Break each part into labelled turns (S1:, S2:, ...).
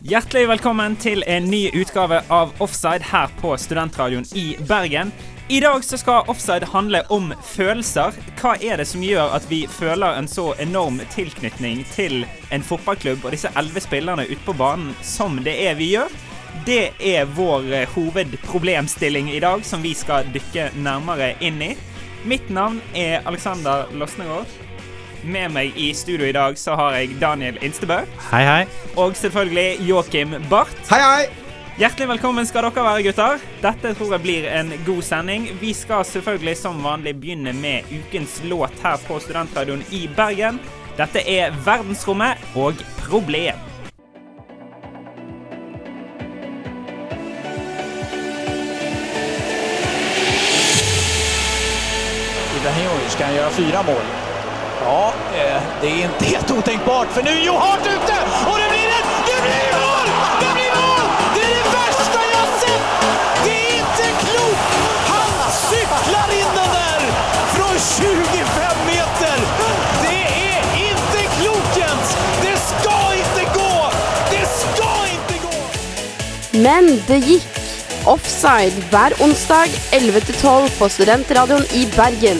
S1: Hjertelig velkommen til en ny utgave av Offside her på Studentradioen i Bergen. I dag så skal Offside handle om følelser. Hva er det som gjør at vi føler en så enorm tilknytning til en fotballklubb og disse elleve spillerne ute på banen som det er vi gjør? Det er vår eh, hovedproblemstilling i dag, som vi skal dykke nærmere inn i. Mitt navn er Alexander Losnegård. Med meg i studio i dag så har jeg Daniel Instebø.
S2: Hei, hei.
S1: Og selvfølgelig Joakim Barth.
S3: Hei, hei!
S1: Hjertelig velkommen skal dere være, gutter. Dette tror jeg blir en god sending. Vi skal selvfølgelig som vanlig begynne med ukens låt her på Studentradioen i Bergen. Dette er Verdensrommet og Problem.
S4: Ibrahimovic kan gjøre fyra mål. Ja, eh, det är inte helt otänkbart för nu är Joe Hart ute och det blir ett... Det blir mål! Det blir mål! Det är det värsta jag sett! Det är inte klokt! Han cyklar in den där från 25 meter! Det är inte klokt Jens! Det ska inte gå! Det ska inte gå!
S5: Men det gikk! Offside hver onsdag 11-12 på Studentradioen i Bergen.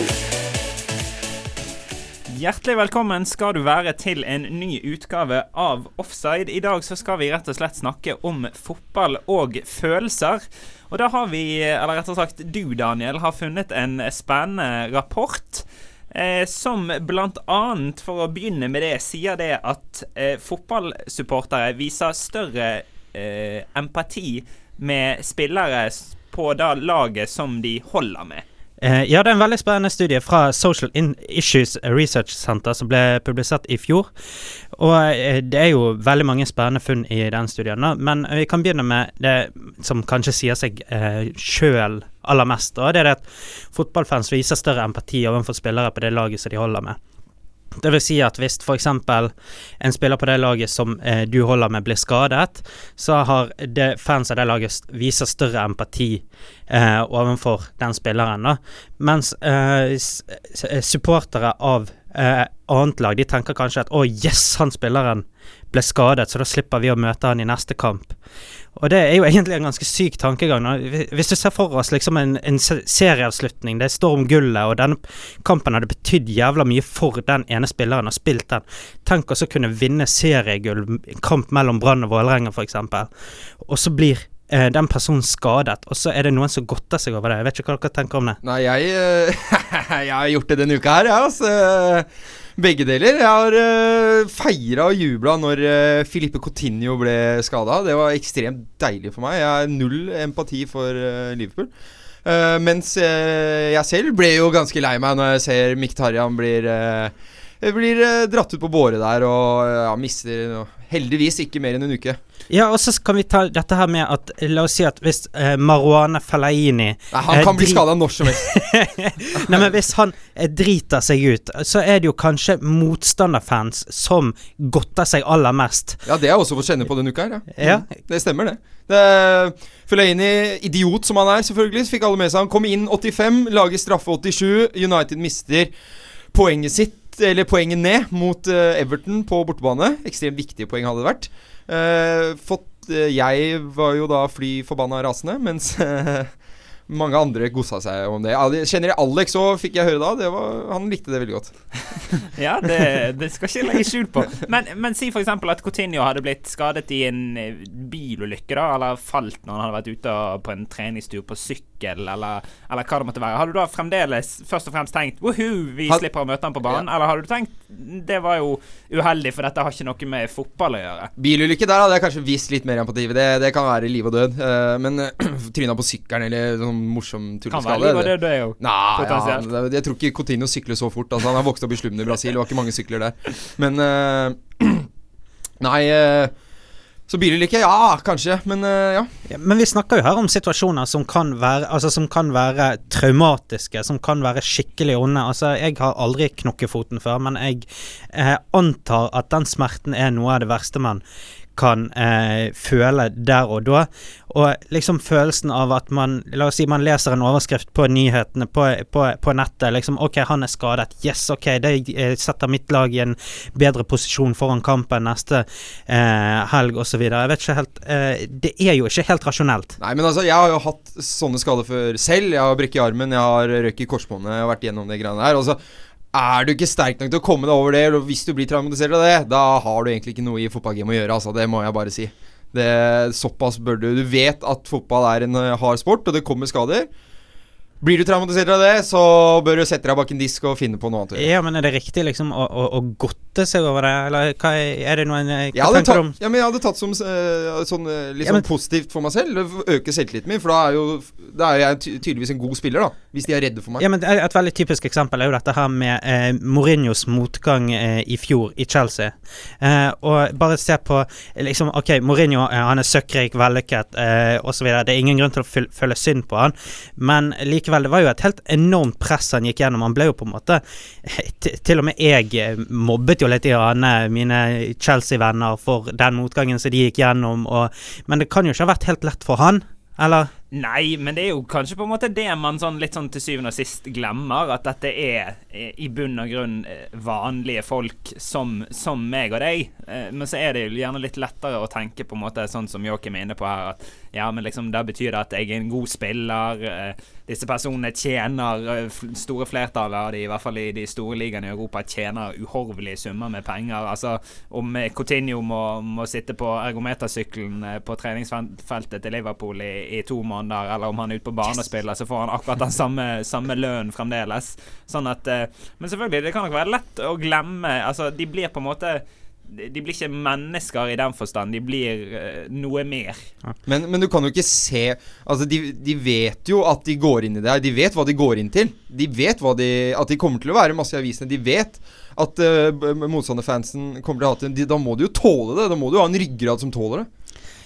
S1: Hjertelig velkommen skal du være til en ny utgave av Offside. I dag så skal vi rett og slett snakke om fotball og følelser. Og da har vi, eller rett og slett du Daniel, har funnet en spennende rapport. Eh, som annet, for å begynne med det, sier det at eh, fotballsupportere viser større eh, empati med spillere på da laget som de holder med.
S2: Eh, ja, det er en veldig spennende studie fra Social Issues Research Center som ble publisert i fjor. Og eh, det er jo veldig mange spennende funn i den studien, men vi kan begynne med det som kanskje sier seg eh, sjøl aller mest. Og det er det at fotballfans viser større empati overfor spillere på det laget som de holder med. Det vil si at hvis f.eks. en spiller på det laget som eh, du holder med, blir skadet, så har det, fans av det laget viser større empati eh, overfor den spilleren. Da. Mens eh, eh, supportere av eh, annet lag de tenker kanskje at 'å, yes, han spilleren ble skadet, så da slipper vi å møte han i neste kamp'. Og det er jo egentlig en ganske syk tankegang. Hvis- du ser for oss liksom en, en serieavslutning, det står om gullet, og denne kampen hadde betydd jævla mye for den ene spilleren og spilt den. Tenk å kunne vinne seriegull, en kamp mellom Brann og Vålerenga f.eks., og så blir eh, den personen skadet, og så er det noen som godter seg over det. Jeg vet ikke hva dere tenker om det.
S3: Nei, jeg, eh, jeg har gjort det denne uka her, jeg, altså. Begge deler. Jeg har uh, feira og jubla når uh, Filipe Coutinho ble skada. Det var ekstremt deilig for meg. Jeg har null empati for uh, Liverpool. Uh, mens eh, jeg selv ble jo ganske lei meg når jeg ser Miktarian blir eh, blir eh, dratt ut på båre der og ja, mister eh, heldigvis ikke mer enn en uke.
S2: Ja, og så kan vi ta dette her med at La oss si at hvis eh, Marwane Fellaini
S3: Nei, han
S2: Eh,
S3: kan bli skada når som helst.
S2: Nei, men hvis han eh, driter seg ut, så er det jo kanskje motstanderfans som godter seg aller mest.
S3: Ja, det har jeg også fått kjenne på denne uka her. Ja.
S2: Ja.
S3: Mm, Det stemmer, det. det Fellaini, idiot som han er, selvfølgelig, fikk alle med seg. Han kom inn 85, lager straffe 87. United mister poenget sitt eller poenget ned mot eh, Everton på bortebane. Ekstremt viktige poeng hadde det vært. Eh, fått, uh, jeg var jo da fly forbanna rasende, mens uh, mange andre gossa seg om det. Kjenner jeg Alex òg, fikk jeg høre da. Var, han likte det veldig godt.
S1: Ja, det, det skal ikke legge skjul på. Men, men si f.eks. at Coutinho hadde blitt skadet i en bilulykke, da, eller falt når han hadde vært ute på en treningstur på sykkel, eller, eller hva det måtte være. Hadde du da fremdeles først og fremst tenkt Woohoo, vi
S3: Had-
S1: slipper å møte han på banen? Eller hadde du tenkt det var jo uheldig, for dette har ikke noe med fotball å gjøre?
S3: Bilulykke der hadde jeg kanskje visst litt mer empati. Det, det kan være liv og død. Uh, men uh, tryna på sykkelen eller sånn morsom
S1: Kan være liv og død, det er jo.
S3: Nei,
S1: Potensielt.
S3: Ja, jeg tror ikke Coutinho sykler så fort. Altså, han har vokst opp i slummen i Brasil, det var ikke mange sykler der. Men uh, Nei eh, Så bilulykke, ja, kanskje. Men eh, ja.
S2: Ja, Men vi snakker jo her om situasjoner som kan være Altså som kan være traumatiske, som kan være skikkelig onde. Altså, jeg har aldri knokket foten før, men jeg eh, antar at den smerten er noe av det verste man kan eh, føle der og da. Og liksom følelsen av at man La oss si man leser en overskrift på nyhetene på, på, på nettet. Liksom OK, han er skadet. Yes, OK, det eh, setter mitt lag i en bedre posisjon foran kampen neste eh, helg osv. Jeg vet ikke helt eh, Det er jo ikke helt rasjonelt.
S3: Nei, men altså, jeg har jo hatt sånne skader før selv. Jeg har brekk i armen, jeg har røyk i korsbåndet, jeg har vært gjennom de greiene her. Altså, er du ikke sterk nok til å komme deg over det, og hvis du blir traumatisert av det, da har du egentlig ikke noe i fotballgame å gjøre, altså. Det må jeg bare si. Det, såpass bør du Du vet at fotball er en eh, hard sport, og det kommer skader. Blir du traumatisert av det, så bør du sette deg bak en disk og finne på noe annet.
S2: Ja, men er det riktig liksom å, å, å godte seg over det, eller hva er, det noen Hva
S3: Jeg hadde,
S2: tenker du om
S3: ja, men jeg hadde tatt som uh, sånn, eh, litt
S2: Ja,
S3: sånn positivt for meg selv. Øke selvtilliten min, for da er jo Da er jeg ty tydeligvis en god spiller, da. Hvis de er redde for meg.
S2: Ja, men Et veldig typisk eksempel er jo dette her med eh, Mourinhos motgang eh, i fjor i Chelsea. Eh, og bare se på liksom Ok, Mourinho eh, han er søkkrik, vellykket eh, osv. Det er ingen grunn til å føle synd på han, men likevel, det var jo et helt enormt press han gikk gjennom. Han ble jo på en måte Til og med jeg eh, mobbet jo litt i Ane, mine Chelsea-venner, for den motgangen som de gikk gjennom, og, men det kan jo ikke ha vært helt lett for han, eller?
S1: Nei, men det er jo kanskje på en måte det man sånn litt sånn til syvende og sist glemmer. At dette er eh, i bunn og grunn eh, vanlige folk som, som meg og deg. Eh, Men så er det jo gjerne litt lettere å tenke på en måte sånn som Joakim er inne på her, at ja, men liksom det betyr det at jeg er en god spiller. Disse personene tjener Store flertallet av de, i hvert fall i de store ligaene i Europa, tjener uhorvelige summer med penger. Altså om Coutinho må, må sitte på ergometersykkelen på treningsfeltet til Liverpool i, i to måneder, eller om han er ute på banen og spiller, så får han akkurat den samme, samme lønnen fremdeles. Sånn at eh, Men selvfølgelig, det kan nok være lett å glemme. Altså, de blir på en måte de de blir ikke mennesker i den forstand, de blir uh, noe mer.
S3: Men, men du kan jo ikke se Altså, de, de vet jo at de går inn i det her. De vet hva de går inn til. De vet de, at de kommer til å være masse i avisene. De vet at uh, motstanderfansen kommer til å ha til de, Da må du jo tåle det. Da må du ha en ryggrad som tåler det.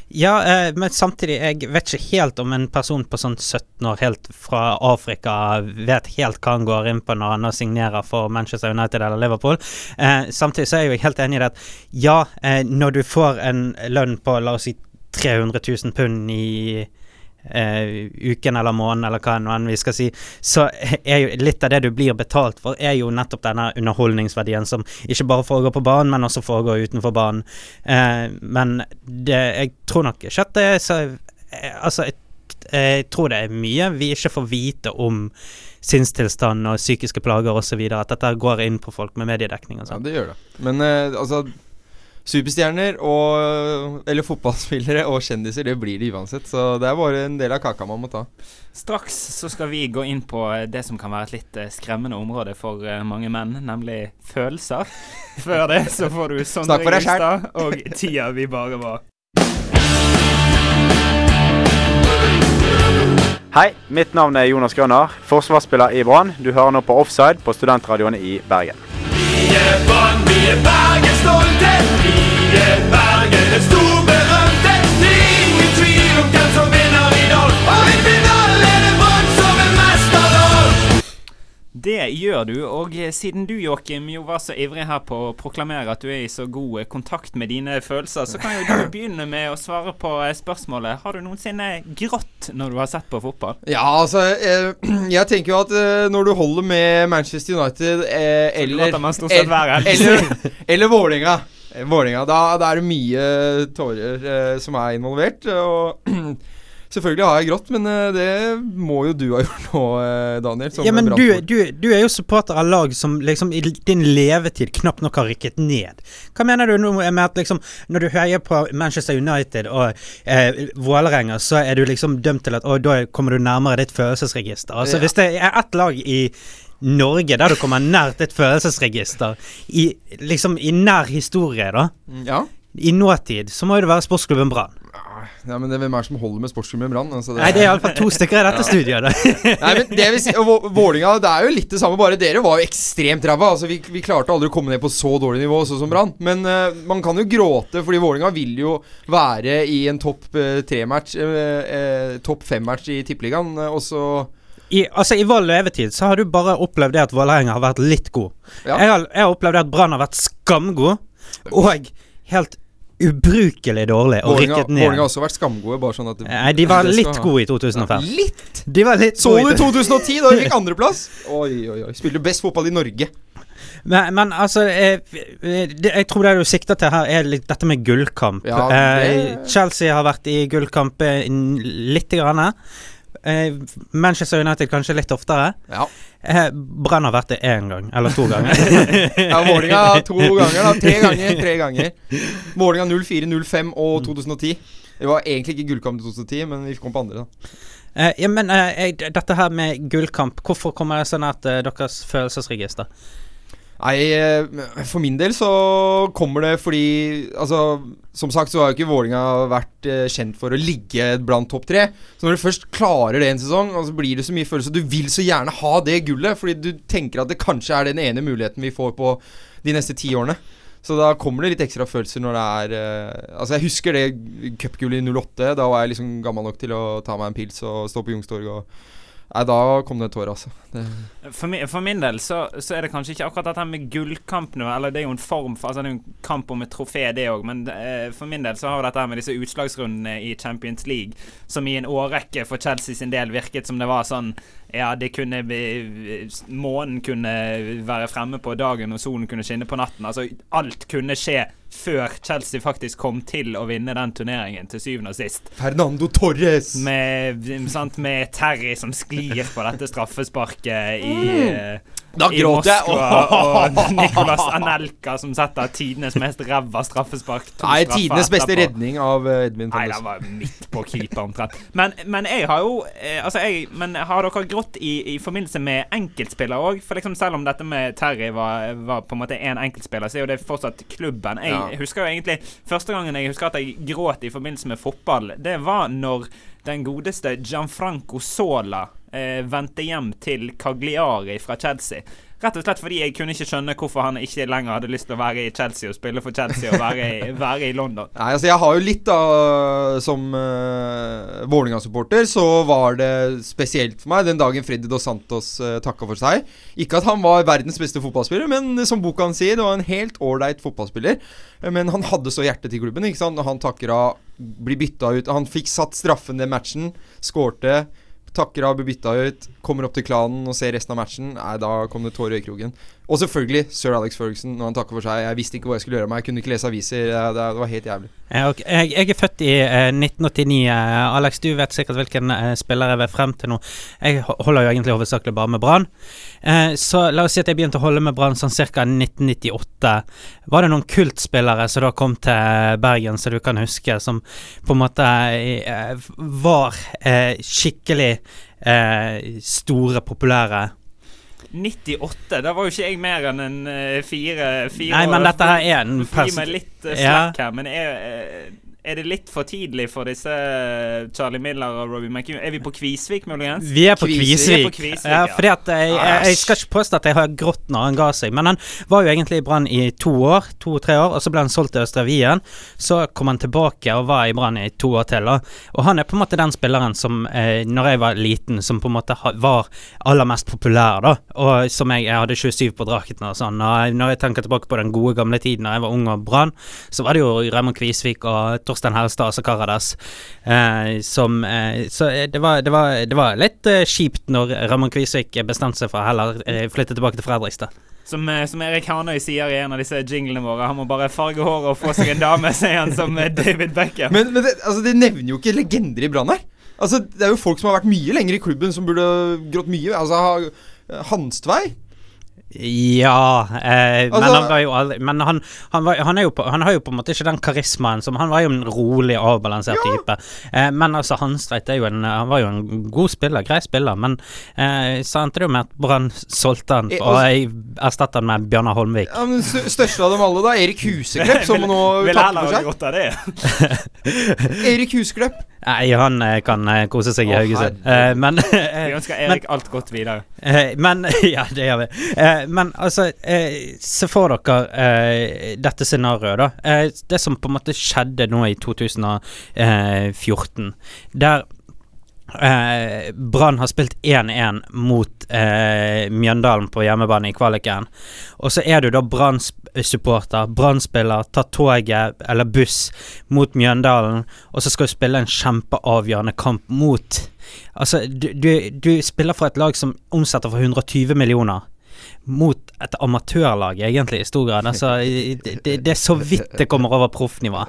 S2: Ja, eh, men samtidig, jeg vet ikke helt om en person på sånn 17 år helt fra Afrika vet helt hva han går inn på når han signerer for Manchester United eller Liverpool. Eh, samtidig så er jeg jo helt enig i det at ja, eh, når du får en lønn på la oss si 300 000 pund i eh, uken eller måneden eller hva enn vi skal si, så er jo litt av det du blir betalt for, er jo nettopp denne underholdningsverdien som ikke bare foregår på banen, men også foregår utenfor banen. Eh, men det, jeg tror nok er så eh, Altså, jeg, jeg tror det er mye vi ikke får vite om sinnstilstand og psykiske plager osv. At dette går inn på folk med mediedekning og
S3: Ja,
S2: sånn.
S3: det gjør det. Men eh, altså Superstjerner og Eller fotballspillere og kjendiser, det blir det uansett. Så det er bare en del av kaka man må ta.
S1: Straks så skal vi gå inn på eh, det som kan være et litt eh, skremmende område for eh, mange menn, nemlig følelser. Før det så får du Sondre. Justad og Tida vi bare var.
S6: Hei, mitt navn er Jonas Grønner, forsvarsspiller i Brann. Du hører nå på Offside på studentradioene i Bergen.
S1: Det gjør du, og eh, siden du Joakim jo var så ivrig her på å proklamere at du er i så god eh, kontakt med dine følelser, så kan jo du begynne med å svare på eh, spørsmålet Har du noensinne grått når du har sett på fotball?
S3: Ja, altså Jeg, Jeg tenker jo at eh, når du holder med Manchester United eh, eller,
S1: helg.
S3: eller, eller Vålerenga, eh, Vålerenga da, da er det mye tårer eh, som er involvert. Og selvfølgelig har jeg grått, men eh, det må jo du ha gjort nå, eh, Daniel.
S2: Ja, men du, du, du er jo supporter av lag som liksom i din levetid knapt nok har rykket ned. Hva mener du nå med at liksom når du heier på Manchester United og eh, Vålerenga, så er du liksom dømt til at å, da kommer du nærmere ditt følelsesregister? Altså
S3: Ja.
S2: Hvis det er ett lag i Norge der du kommer nært et følelsesregister, i, liksom i nær historie, da,
S3: Ja.
S2: i nåtid, så må jo det være sportsklubben Brann.
S3: ja, men det, hvem er det som holder med sportsklubben Brann? Altså,
S2: Nei, det er iallfall to stykker i dette studiet. Da.
S3: Nei, men det vil si og Vålinga, det er jo litt det samme, bare dere var jo ekstremt ræva. Altså, vi, vi klarte aldri å komme ned på så dårlig nivå, sånn som Brann. Men uh, man kan jo gråte, fordi Vålinga vil jo være i en topp uh, tre-match, uh, topp fem-match i Tippeligaen, og så
S2: I, altså, I vår levetid så har du bare opplevd det at Vålerenga har vært litt god.
S3: Ja.
S2: Jeg, har, jeg har opplevd det at Brann har vært skamgod, og helt ubrukelig dårlig og
S3: Vålinga
S2: rykket
S3: Vålinga har også vært skamgode, bare sånn at det-
S2: Nei, de var litt gode i 2005.
S3: Litt!
S2: De var litt
S3: Så du i
S2: i
S3: 2010, da de fikk andreplass? Oi, oi, oi. Spiller best fotball i Norge.
S2: men, men altså jeg, Jeg tror det du sikter til her, er litt dette med gullkamp.
S3: Ja,
S2: eh,
S3: det-
S2: Chelsea har vært i gullkamp eh, lite grann. Eh, Manchester United kanskje litt oftere.
S3: Ja.
S2: Eh, Brann har vært det én gang, eller to ganger.
S3: Ja, Vålinga to ganger, da. Tre ganger. Tre ganger. Vålinga 04, 05 og 2010. Det var egentlig ikke gullkamp i 2010, men vi kom på andre, da.
S2: Eh, ja, men eh, dette her med gullkamp, hvorfor kommer det sånn at eh, deres følelsesregister?
S3: Nei, eh, for min del så kommer det fordi Altså, som sagt så har jo ikke Vålinga vært eh, kjent for å ligge blant topp tre. Så når du først klarer det en sesong, og så blir det så mye følelse Du vil så gjerne ha det gullet, fordi du tenker at det kanskje er den ene muligheten vi får på de neste ti årene. Så da kommer det litt ekstra følelser når det er eh, Altså, jeg husker det cupgullet i 08. Da var jeg liksom gammel nok til å ta meg en pils og stå på Youngstorget og Nei, da kom det et tår, altså. Det,
S1: For, mi, for min del så, så er det kanskje ikke akkurat dette med gullkamp nå, eller det er jo en form for Altså det er jo en kamp om et trofé, det òg, men eh, for min del så har dette med disse utslagsrundene i Champions League, som i en årrekke for Chelsea sin del virket som det var sånn Ja, det kunne Månen kunne være fremme på dagen, og solen kunne skinne på natten. Altså alt kunne skje før Chelsea faktisk kom til å vinne den turneringen, til syvende og sist.
S3: Fernando Torres!
S1: Med, sant, med Terry som sklir på dette straffesparket i, eh,
S3: Da gråter jeg.
S1: Moskva, og Nicolas Anelka som setter tidenes mest ræva straffespark.
S3: Nei, tidenes beste redning av Edmund Edvin
S1: Nei, den var midt på keeper omtrent. Men, men jeg har jo eh, Altså, jeg Men har dere grått i, i forbindelse med enkeltspillere òg? For liksom selv om dette med Terry var, var på en måte én enkeltspiller, så er jo det fortsatt klubben. Jeg
S3: Ja.
S1: husker jo egentlig Første gangen jeg husker at jeg gråt i forbindelse med fotball, det var når den godeste Gianfranco Sola eh, vendte hjem til Cagliari fra Chelsea. Rett og slett fordi jeg kunne ikke skjønne hvorfor han ikke lenger hadde lyst til å være i Chelsea og spille for Chelsea og være i, være i London.
S3: Nei, altså jeg har jo litt da Som uh, Vålerenga-supporter så var det spesielt for meg den dagen Freddy Dos Santos uh, takka for seg. Ikke at han var verdens beste fotballspiller, men som boka han sier, det var en helt ålreit fotballspiller. Eh, Men han hadde så hjerte til klubben, ikke sant. Og han takker av, blir bytta ut Han fikk satt straffen den matchen, skårte. Takker blir bytta ut, kommer opp til klanen og ser resten av matchen. Nei, Da kom det tårer i øyekroken. Og selvfølgelig sir Alex Ferguson når han takker for seg. Jeg visste ikke hva jeg skulle gjøre av meg. Jeg kunne ikke lese aviser. Det, det, var helt jævlig.
S2: Jeg, jeg er født i eh, 1989. eh, Alex, du vet sikkert hvilken eh, spiller jeg vil frem til nå. Jeg holder jo egentlig hovedsakelig bare med Brann. Eh, så la oss si at jeg begynte å holde med Brann sånn ca. 1998. Var det noen kultspillere som da kom til Bergen, som du kan huske, som på en måte eh, var eh, skikkelig eh, store, populære?
S1: 98, da var jo ikke jeg mer enn en eh, fire, fire
S2: Nei, men dette her er en
S1: person... gi meg litt slakk
S2: Ja.
S1: her, men jeg, eh, Er det litt for tidlig for disse eh, Charlie Miller og Robbie McEwen? Er vi på Kvisvik, muligens?
S2: Vi er på
S3: Kvisvik.
S2: Kvisvik.
S1: Vi på Kvisvik,
S2: ja,
S1: ja.
S2: fordi at jeg, jeg, jeg skal ikke påstå at jeg har grått når han ga seg, men han var jo egentlig i Brann i to år, to-tre år, og så ble han solgt til Østre Wien. Så kom han tilbake og var i Brann i to år til. Og han er på en måte den spilleren som, eh, når jeg var liten, som på en måte var aller mest populær, da. Og som jeg, jeg hadde 27 på drakten og sånn. Og når jeg tenker tilbake på den gode gamle tiden da jeg var ung og Brann, så var det jo Raymond Kvisvik og Torstein Helstad og Karadas eh, som eh, Så eh, det var, det var, det var litt eh, kjipt når Ramon Kvisvik bestemte seg for å heller eh, flytte tilbake til Fredrikstad.
S1: Som, eh, som Erik Hanøy sier i en av disse jinglene våre, han må bare farge håret og få seg en dame, sier han som David Beckham.
S3: Men, men det, altså, de nevner jo ikke legender i Brann her. Altså, det er jo folk som har vært mye lenger i klubben, som burde grått mye. Altså, Hanstvei
S2: Ja eh, Men
S3: Altså-
S2: han var jo aldri Men han, han, var, han, er jo på, han har jo på en måte ikke den karismaen som Han var jo en rolig, avbalansert type. Eh, men altså, Hanstreit er jo en Han var jo en god spiller, grei spiller, men eh, så endte det jo med at Brann solgte han,
S3: Eh,
S2: og
S3: altså-
S2: jeg erstattet han med Bjørnar Holmvik.
S3: ja, men Største av dem alle, da. Erik Huseklepp, som nå
S1: Vil
S3: takker for
S1: ha
S3: seg.
S1: godt av det.
S3: Erik Huseklepp.
S2: Nei, han eh, kan eh, kose seg i Haugesund. Eh, men
S1: Vi ønsker Erik alt godt videre.
S2: Eh, men Ja, det gjør vi. Eh, men altså, eh, se for dere eh, dette scenarioet, da. Eh, det som på en måte skjedde nå i 2014, der eh, Brann har spilt 1-1 mot eh, Mjøndalen på hjemmebane i kvaliken. Og så er du da Brann-supporter, Brann-spiller, tar toget eller buss mot Mjøndalen, og så skal du spille en kjempeavgjørende kamp mot Altså, du, du, du spiller for et lag som omsetter for 120 millioner. Mot et amatørlag, egentlig, i stor grad. Altså, det, det, er så vidt det kommer over proffnivå.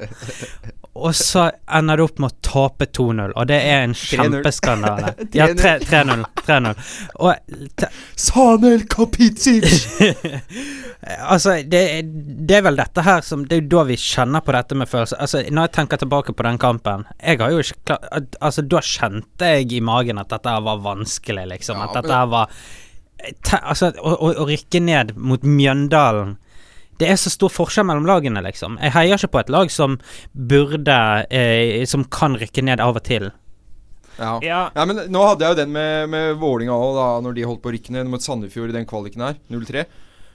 S2: Og så ender du opp med å tape 2-0, og det er en
S3: 3-0.
S2: kjempeskandale. Ja, 3 3-0. 3-0. Og
S3: Sanel Kapitsic!
S2: Altså, det, det er vel dette her som Det er jo da vi kjenner på dette med følelser. Altså, når jeg tenker tilbake på den kampen Jeg har jo ikke klart Altså, da kjente jeg i magen at dette var vanskelig, liksom. At dette var te, Altså, å, å, å rykke ned mot Mjøndalen det er så stor forskjell mellom lagene, liksom. Jeg heier ikke på et lag som burde eh, Som kan rykke ned av og til.
S3: Ja.
S1: Ja,
S3: Ja, men nå hadde jeg jo den med, med Vålinga òg, da når de holdt på å rykke ned mot Sandefjord i den kvaliken her. 0-3.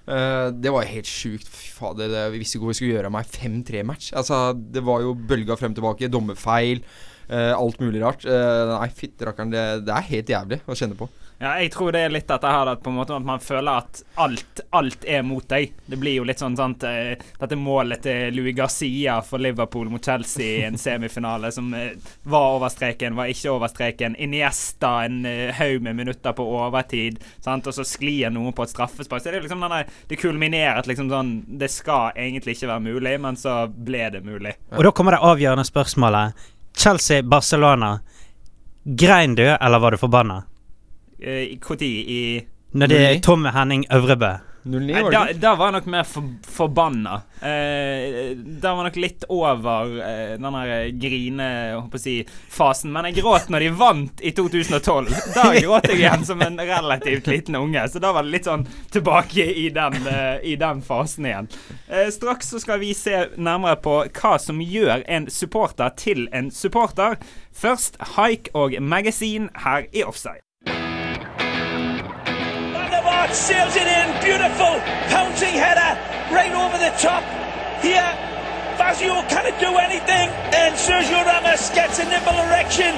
S3: Uh, det var helt sjukt. Fy fader, det, vi visste ikke hvor vi skulle gjøre av meg 5-3-match. Altså, det var jo bølga frem tilbake, dommerfeil, uh, alt mulig rart. Uh, nei, fytti rakkeren, det, det er helt jævlig å kjenne på.
S1: Ja, jeg tror det er litt dette her at på en måte at man føler at alt, alt er mot deg. Det blir jo litt sånn sant eh, Dette målet til Louis Garcia for Liverpool mot Chelsea i en semifinale som eh, var over streken, var ikke over streken. Iniesta en eh, haug med minutter på overtid, sant? og så sklir noen på et straffespark. Så det er liksom denne, det kulminerer at liksom sånn Det skal egentlig ikke være mulig, men så ble det mulig.
S2: Og da kommer det avgjørende spørsmålet. Chelsea-Barcelona. Grein du, eller var du forbanna?
S1: Eh, Når i
S2: Når det er Tom Henning Øvrebø
S3: 0-9,
S1: Nei, da, da var jeg nok mer for, forbanna. Eh, da var jeg nok litt over eh, den der grine holdt på å si, fasen. Men jeg gråt når de vant i 2012. Da gråt jeg igjen som en relativt liten unge. Så da var det litt sånn tilbake i den, eh, i den fasen igjen. Eh, straks så skal vi se nærmere på hva som gjør en supporter til en supporter. Først Haik og Magasin her i Offside.
S7: Van der sails it in. Beautiful pouncing header right over the top. Here, Fazio cannot do anything. And Sergio Ramos gets a nipple erection.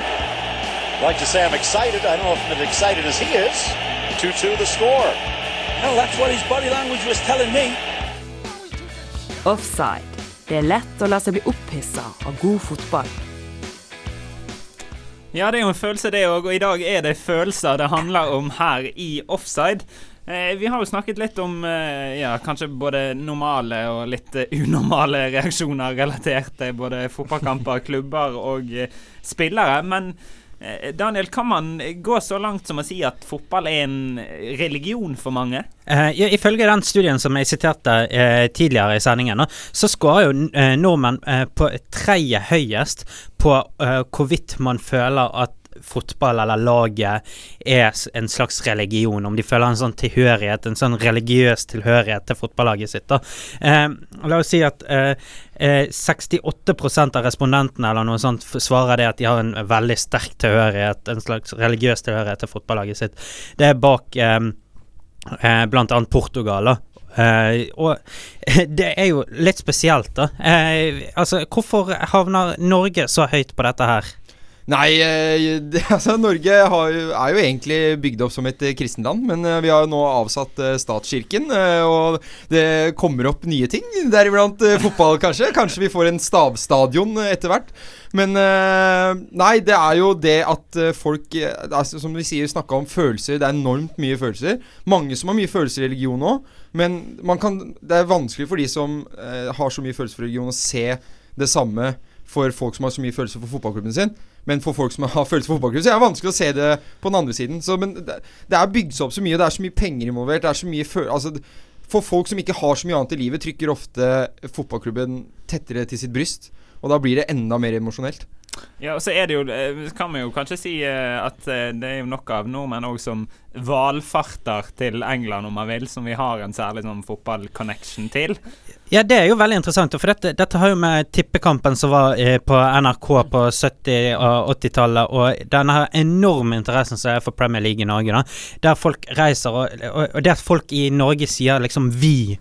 S8: like to say I'm excited. I don't know if I'm as excited as he is. 2-2 the score.
S7: Well, that's what his body language was telling me.
S9: Offside. Det er lett å la seg bli opphissa av god fotball.
S1: Ja, det er jo en følelse, det òg, og i dag er det følelser det handler om her i Offside. Eh, vi har jo snakket litt om eh, ja, kanskje både normale og litt eh, unormale reaksjoner relatert til både fotballkamper, klubber og spillere. Men Daniel, kan man gå så langt som å si at fotball er en religion for mange?
S2: Eh, ja, ifølge den studien som jeg siterte eh, tidligere i sendingen, så skårer jo eh, nordmenn på tredje høyest på hvorvidt man føler at fotball eller laget er en slags religion, om de føler en sånn tilhørighet, en sånn religiøs tilhørighet til fotballaget sitt. da. Eh, la oss si at eh, eh, 68% av respondentene eller noe sånt svarer det at de har en veldig sterk tilhørighet, en slags religiøs tilhørighet til fotballaget sitt. Det er bak eh, eh, annet Portugal, da. Uh, og det er jo litt spesielt, da. Uh, altså, hvorfor havner Norge så høyt på dette her?
S3: Nei, eh, altså Norge har, er jo egentlig bygd opp som et eh, kristenland, men eh, vi har jo nå avsatt statskirken, og det kommer opp nye ting, deriblant fotball, kanskje. Kanskje vi får en stavstadion etter hvert. Men nei, det er jo det at folk altså, Som vi sier, snakka om følelser. Det er enormt mye følelser. Mange som har mye følelser i religion òg, men kan, det er vanskelig for de som har så mye følelser for religion, å se det samme for folk som har så mye følelser for fotballklubben sin. Men for folk som har følelser for fotballklubben, så er det vanskelig å se det på den andre siden. Så, men det, det er bygd seg opp så mye, det er så mye penger involvert. Det er så mye føl altså, For folk som ikke har så mye annet i livet, trykker ofte fotballklubben tettere til sitt bryst. Og da blir det enda mer emosjonelt.
S1: Ja, og så er det jo eh, Kan vi jo kanskje si eh, at eh, det er jo nok av nordmenn òg som valfarter til England, om man vil, som vi har en særlig sånn fotball-connection til.
S2: Ja, det er jo veldig interessant, for dette, dette har jo med tippekampen som var på NRK på 70- og 80-tallet, og denne enorme interessen som er for Premier League i Norge, da, der folk reiser, og, og, og det at folk i Norge sier liksom 'vi'.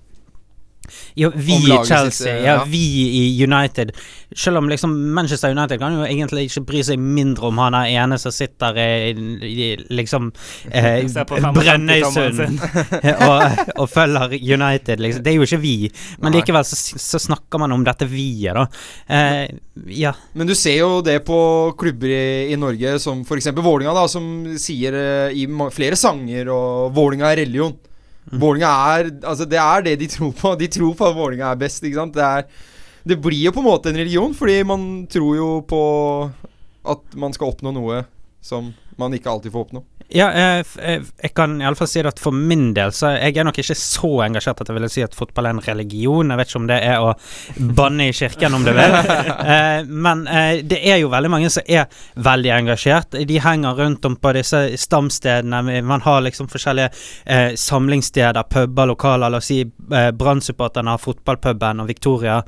S2: Ja, vi i
S3: laget sitt,
S2: Chelsea,
S3: eh,
S2: ja,
S3: ja.
S2: vi i United. Selv om liksom Manchester United kan jo egentlig ikke bry seg mindre om han er ene som sitter i, i liksom eh,
S1: Ser på 55-tommeren
S2: Brønnøysund og, og følger United, liksom. Det er jo ikke vi. Men likevel så, så snakker man om dette vi-et, da. Eh, ja.
S3: Men du ser jo det på klubber i, i Norge, som f.eks. Vålinga da, som sier eh, i flere sanger og 'Vålinga er religion'. Vålinga er Altså, det er det de tror på. De tror på at Vålinga er best, ikke sant. Det, er, det blir jo på en måte en religion, fordi man tror jo på at man skal oppnå noe som man ikke alltid får oppnå.
S2: Ja, jeg, jeg, jeg kan iallfall si at for min del så jeg er nok ikke så engasjert at jeg ville si at fotball er en religion. Jeg vet ikke om det er å banne i kirken, om du vil. Eh, men eh, det er jo veldig mange som er veldig engasjert. De henger rundt om på disse stamstedene. Man har liksom forskjellige eh, samlingssteder, puber, lokaler. La oss si eh, Brann-supporterne har fotballpuben, og Victoria.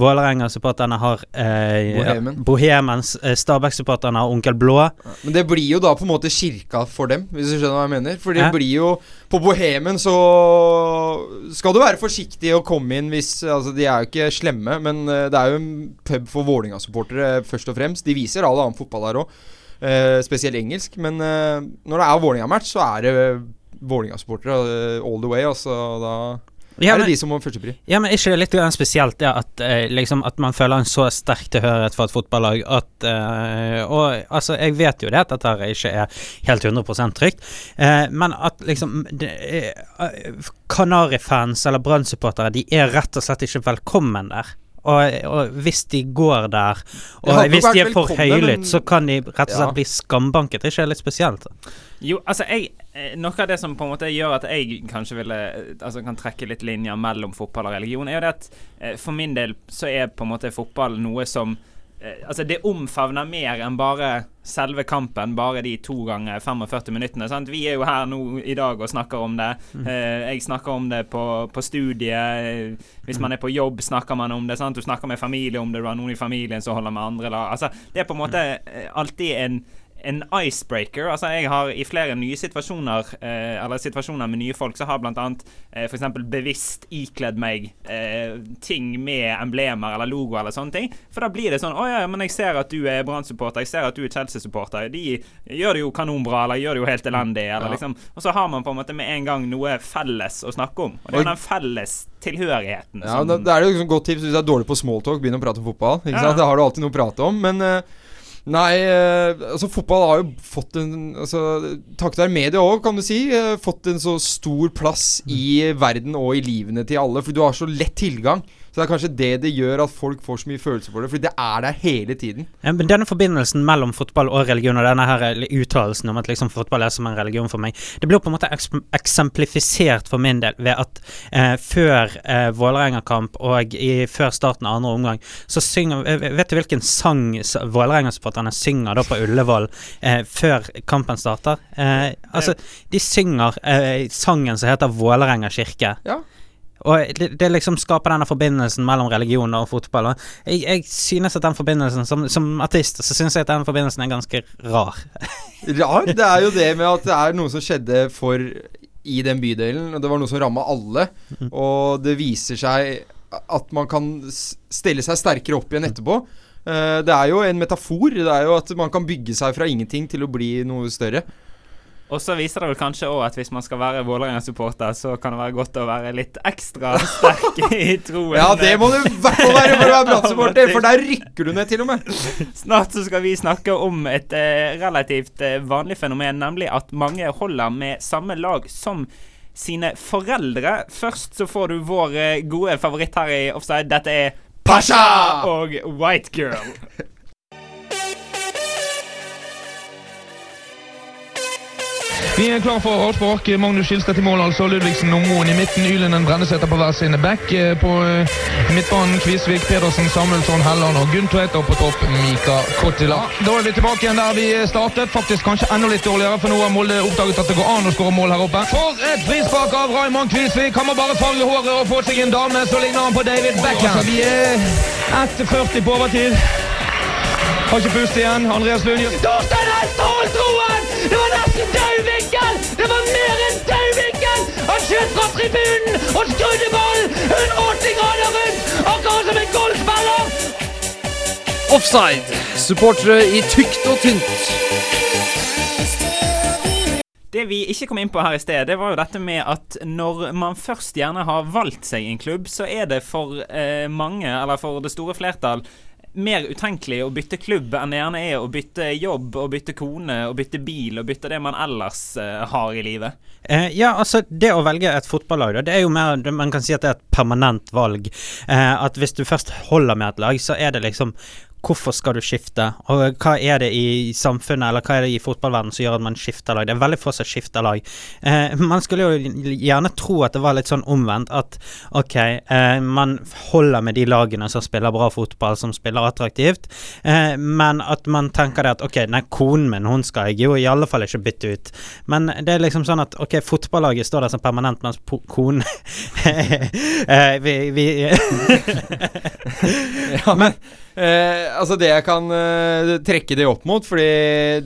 S2: Vålerenga-supporterne har eh,
S3: Bohemen.
S2: Bohemens. Eh, Stabæk-supporterne har Onkel Blå.
S3: Men det blir jo da på en måte kirka for dem, hvis du skjønner hva jeg mener. For det
S2: Hæ?
S3: blir jo På Bohemen så skal du være forsiktig og komme inn hvis Altså, de er jo ikke slemme, men eh, det er jo en pub for Vålerenga-supportere først og fremst. De viser all annen fotball her òg, spesielt engelsk. Men eh, når det er Vålerenga-match, så er det Vålerenga-supportere eh, all the way. Altså, da
S2: Ja,
S3: er det de som må førstepri.
S2: Ja, men ikke det litt spesielt det at, eh, liksom, at man føler en så sterk tilhørighet for et fotballag at eh, Og altså, jeg vet jo det at dette ikke er helt 100 trygt, eh, men at liksom eh, Kanari-fans eller Brann-supportere, de er rett og slett ikke velkommen der. Og, og hvis de går der, og hvis de er for
S3: høylytte,
S2: høylytt, så kan de rett og slett
S3: Ja.
S2: bli skambanket. Det er ikke det litt spesielt?
S1: Jo, altså jeg eh, Noe av det som på en måte gjør at jeg kanskje ville eh, Altså kan trekke litt linjer mellom fotball og religion, er jo det at eh, for min del så er på en måte fotball noe som eh, Altså, det omfavner mer enn bare selve kampen, bare de to ganger 45 minuttene. Sant? Vi er jo her nå i dag og snakker om det. Eh, jeg snakker om det på, på studiet. Eh, Hvis man er på jobb, snakker man om det. Sant? Du snakker med familie om det. Du har noen i familien som holder med andre lag. Altså, det er på en måte eh, alltid en en icebreaker. Altså Jeg har i flere nye situasjoner, eh, eller situasjoner med nye folk, så har annet eh, f.eks. bevisst ikledd meg eh, ting med emblemer eller logo eller sånne ting. For da blir det sånn Å ja, men jeg ser at du er Brann-supporter, jeg ser at du er Chelsea-supporter. De gjør det jo kanonbra, eller gjør det jo helt elendig, eller
S3: Ja.
S1: liksom Og så har man på en måte med en gang noe felles å snakke om. Og det er den felles tilhørigheten
S3: Ja,
S1: som
S3: da, da er det liksom godt tips hvis du er dårlig på smalltalk, begynn å prate om fotball. Ikke
S1: Ja.
S3: sant? Da har du alltid noe å prate om. Men eh, nei, eh, altså fotball har jo fått en altså, Takket være media òg, kan du si, eh, fått en så stor plass i verden og i livene til alle. For du har så lett tilgang Så det er kanskje det det gjør at folk får så mye følelser for det, Fordi det er der hele tiden.
S2: Ja, men denne forbindelsen mellom fotball og religion, og denne her eller uttalelsen om at liksom fotball er som en religion for meg, det blir på en måte eksemplifisert for min del ved at eh, før eh, Vålerenga-kamp og i, før starten av andre omgang, så synger eh, Vet du hvilken sang Vålerenga-supporterne synger da på Ullevål eh, før kampen starter? Eh, altså, de synger eh, sangen som heter Vålerenga kirke.
S3: Ja.
S2: Og det, det liksom skaper denne forbindelsen mellom religion og fotball. Og jeg, jeg synes at den forbindelsen Som, som artist så synes jeg at den forbindelsen er ganske rar.
S3: Rar. Det er jo det med at det er noe som skjedde for i den bydelen, og det var noe som ramma alle. Og det viser seg at man kan stelle seg sterkere opp igjen etterpå. Eh, det er jo en metafor. Det er jo at man kan bygge seg fra ingenting til å bli noe større.
S1: Og så viser det vel kanskje òg at hvis man skal være Vålerenga-supporter, så kan det være godt å være litt ekstra sterk i troen.
S3: Ja, det må du i hvert fall være for å være Brann-supporter, for der rykker du ned til og med.
S1: Snart så skal vi snakke om et eh, relativt eh, vanlig fenomen, nemlig at mange holder med samme lag som sine foreldre. Først så får du vår eh, gode favoritt her i Offside. Dette er
S3: Pasha!
S1: og White Girl.
S10: Vi er klar for avspark. Magnus Skilstad til mål, altså. Ludvigsen og Moen i midten. Ylenden Brenneseter på hver sin back. Eh, På eh, midtbanen Kvisvik, Pedersen, Samuelsson, Helland og Gunn Og på topp Mika Kottila. Da er vi tilbake igjen der vi startet. Faktisk kanskje enda litt dårligere, for nå har Molde oppdaget at det går an å skåre mål her oppe. For et frispark av Raymond Kvisvik! Han må bare farge håret og få seg en dame, så ligner han på David Beckham. Altså, vi er 1,40 på overtid. Har ikke pust igjen. Andreas Lund
S11: Torstein Hestholm Troen! Det var nesten tribunen og skrudde ballen 180 grader rundt, akkurat som en golfspiller!
S12: Offside. Supportere i tykt og tynt.
S1: Det vi ikke kom inn på her i sted, det var jo dette med at når man først gjerne har valgt seg en klubb, så er det for eh, mange, eller for det store flertall, mer utenkelig å bytte klubb enn det gjerne er å bytte jobb og bytte kone og bytte bil og bytte det man ellers uh, har i livet.
S2: Eh, ja, altså det å velge et fotballag, det er jo mer Man kan si at det er et permanent valg. Eh, at hvis du først holder med et lag, så er det liksom Hvorfor skal du skifte, og hva er det i samfunnet eller hva er det i fotballverdenen som gjør at man skifter lag? Det er veldig få som skifter lag. Eh, man skulle jo gjerne tro at det var litt sånn omvendt, at ok, eh, man holder med de lagene som spiller bra fotball, som spiller attraktivt, eh, men at man tenker det at ok, nei, konen min, hun skal jeg jo i alle fall ikke bytte ut. Men det er liksom sånn at ok, fotballaget står der som permanent, mens konen eh, Vi, vi
S3: ja, men eh, Altså, det jeg kan eh, trekke det opp mot, fordi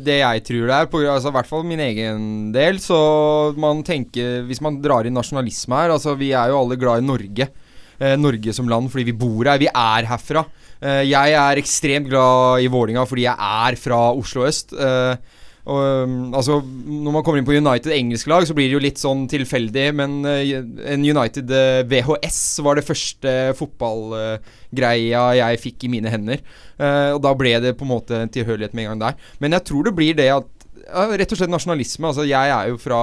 S3: det jeg tror det er, på, altså, hvert fall min egen del, så man tenker Hvis man drar inn nasjonalisme her Altså, vi er jo alle glad i Norge. Eh, Norge som land fordi vi bor her. Vi er herfra. Eh, jeg er ekstremt glad i Vålinga fordi jeg er fra Oslo øst. Eh, og, um, altså, når man kommer inn på United engelske lag, så blir det jo litt sånn tilfeldig, men eh, en United eh, VHS var det første fotballgreia jeg fikk i mine hender. Eh, og da ble det på en måte en tilhørighet med en gang der. Men jeg tror det blir det at ja, rett og slett nasjonalisme. Altså, jeg er jo fra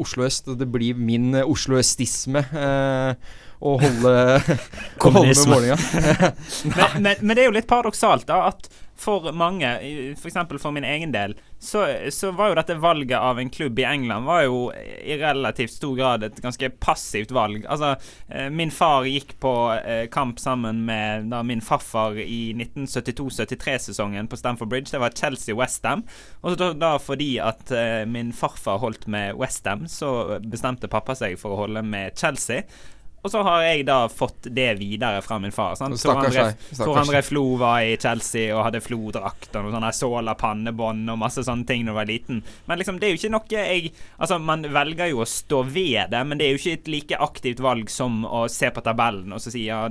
S3: Oslo øst, og det blir min osloøstisme eh, å holde, å holde med
S2: Kommunisme.
S1: Men, men, men det er jo litt paradoksalt da at for mange, f.eks. For, for min egen del, så, så var jo dette valget av en klubb i England var jo i relativt stor grad et ganske passivt valg. Altså, eh, min far gikk på eh, kamp sammen med da, min farfar i 1972-73-sesongen på Stamford Bridge. Det var Chelsea-Westham. Og da, da fordi at eh, min farfar holdt med Westham, så bestemte pappa seg for å holde med Chelsea. Og så har jeg da fått det videre fra min far. Sant? Tor
S3: Stakkars
S1: André. Tor André Flo var i Chelsea og hadde Flo-drakt og sånne såla pannebånd og masse sånne ting da jeg var liten. Men liksom, det er jo ikke noe jeg Altså, man velger jo å stå ved det, men det er jo ikke et like aktivt valg som å se på tabellen og så si ja,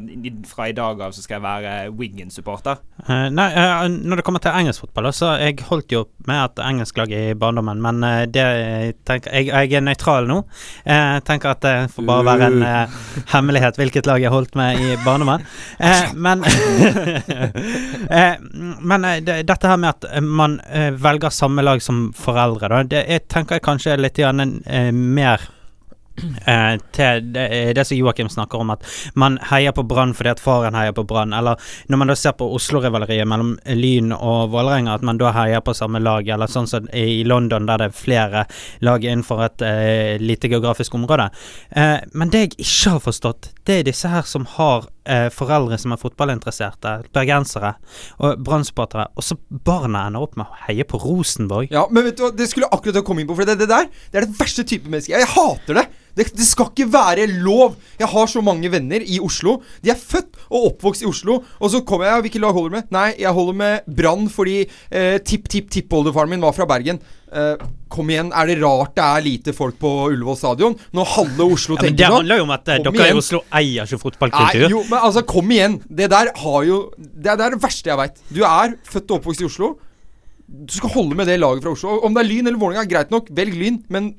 S1: fra i dag av så skal jeg være Wigan-supporter.
S2: Uh, nei, uh, når det kommer til engelsk fotball, så jeg holdt jo med et engelsklag i barndommen, men uh, det tenker jeg, jeg er nøytral nå. Jeg tenker at det får bare være en eh, hemmelighet hvilket lag jeg holdt med i barndommen. Eh, men eh, Men eh, det, dette her med at eh, man eh, velger samme lag som foreldre, da, det jeg tenker jeg kanskje er litt grann, mer eh, til det, det som Joakim snakker om, at man heier på Brann fordi at faren heier på Brann. Eller når man da ser på Oslo-rivaleriet mellom Lyn og Vålerenga, at man da heier på samme lag. Eller sånn som i London, der det er flere lag innenfor et eh, lite geografisk område. Eh, men det jeg ikke har forstått, det er disse her som har eh, foreldre som er fotballinteresserte, bergensere og Brann-supportere, og så barna ender opp med å heie på Rosenborg.
S3: Ja, men vet du hva, det skulle jeg akkurat komme inn på, for det, det der Det er det verste type menneske. Jeg hater det. det! Det skal ikke være lov. Jeg har så mange venner i Oslo. De er født og oppvokst i Oslo. Og så kommer jeg Hvilket lag holder du med? Nei, jeg holder med Brann fordi eh, tipp-tipp-tippoldefaren min var fra Bergen. Eh, kom igjen, er det rart det er lite folk på Ullevål stadion når halve Oslo
S2: Ja,
S3: tenker
S2: det
S3: sånn?
S2: handler jo om at eh, dere
S3: igjen.
S2: i Oslo eier ikke fotballkultur.
S3: Nei, jo, men altså, kom igjen. Det der har jo Det det, er det verste jeg veit. Du er født og oppvokst i Oslo. Du skal holde med det laget fra Oslo. Om det er Lyn eller Vålerenga, greit nok. Velg Lyn, men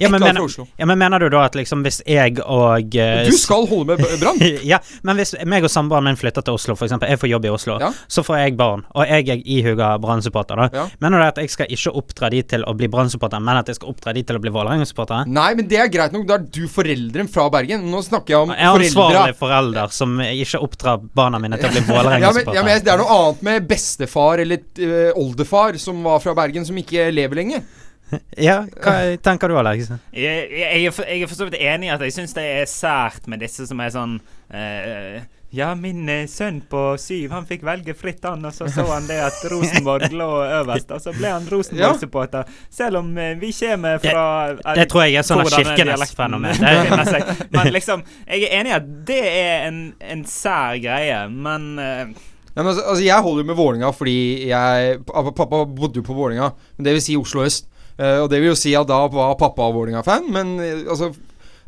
S2: Ja, men, mener, ja, men mener du da at liksom hvis jeg og uh,
S3: Du skal holde med Brann.
S2: ja, men hvis meg og samboeren min flytter til Oslo, f.eks. Jeg får jobb i Oslo,
S3: Ja.
S2: så får jeg barn, og jeg er ihuga Brann-supporter, da.
S3: Ja.
S2: Mener du at jeg skal ikke oppdra de til å bli Brann-supporter, men at jeg skal oppdra de til å bli Vålerenga-supporter?
S3: Nei, men det er greit nok. Da er du foreldren fra Bergen. Nå snakker jeg om
S2: Jeg er ansvarlig forelder som ikke oppdrar barna mine til å bli
S3: Ja, men, ja, men Det er noe annet med bestefar eller uh, oldefar som var fra Bergen, som ikke lever lenger.
S2: Ja, hva tenker du, Alex?
S1: Jeg, jeg, jeg er for så vidt enig i at jeg syns det er sært med disse som er sånn uh, Ja, min eh, sønn på syv, han fikk velge fritt, han, og så så han det at Rosenborg lå øverst, og så ble han Rosenborg-supporter. Selv om eh, vi kommer fra Det,
S2: det tror jeg er sånn Kirkenes-fenomen.
S1: Men liksom, jeg er enig i at det er en, en sær greie, men uh,
S3: ja, men altså, altså, Jeg holder jo med Vålinga fordi jeg Pappa bodde jo på Vålinga, men det vil si Oslo øst. Eh, og det vil jo si at da var pappa Vålerenga-fan, men eh, altså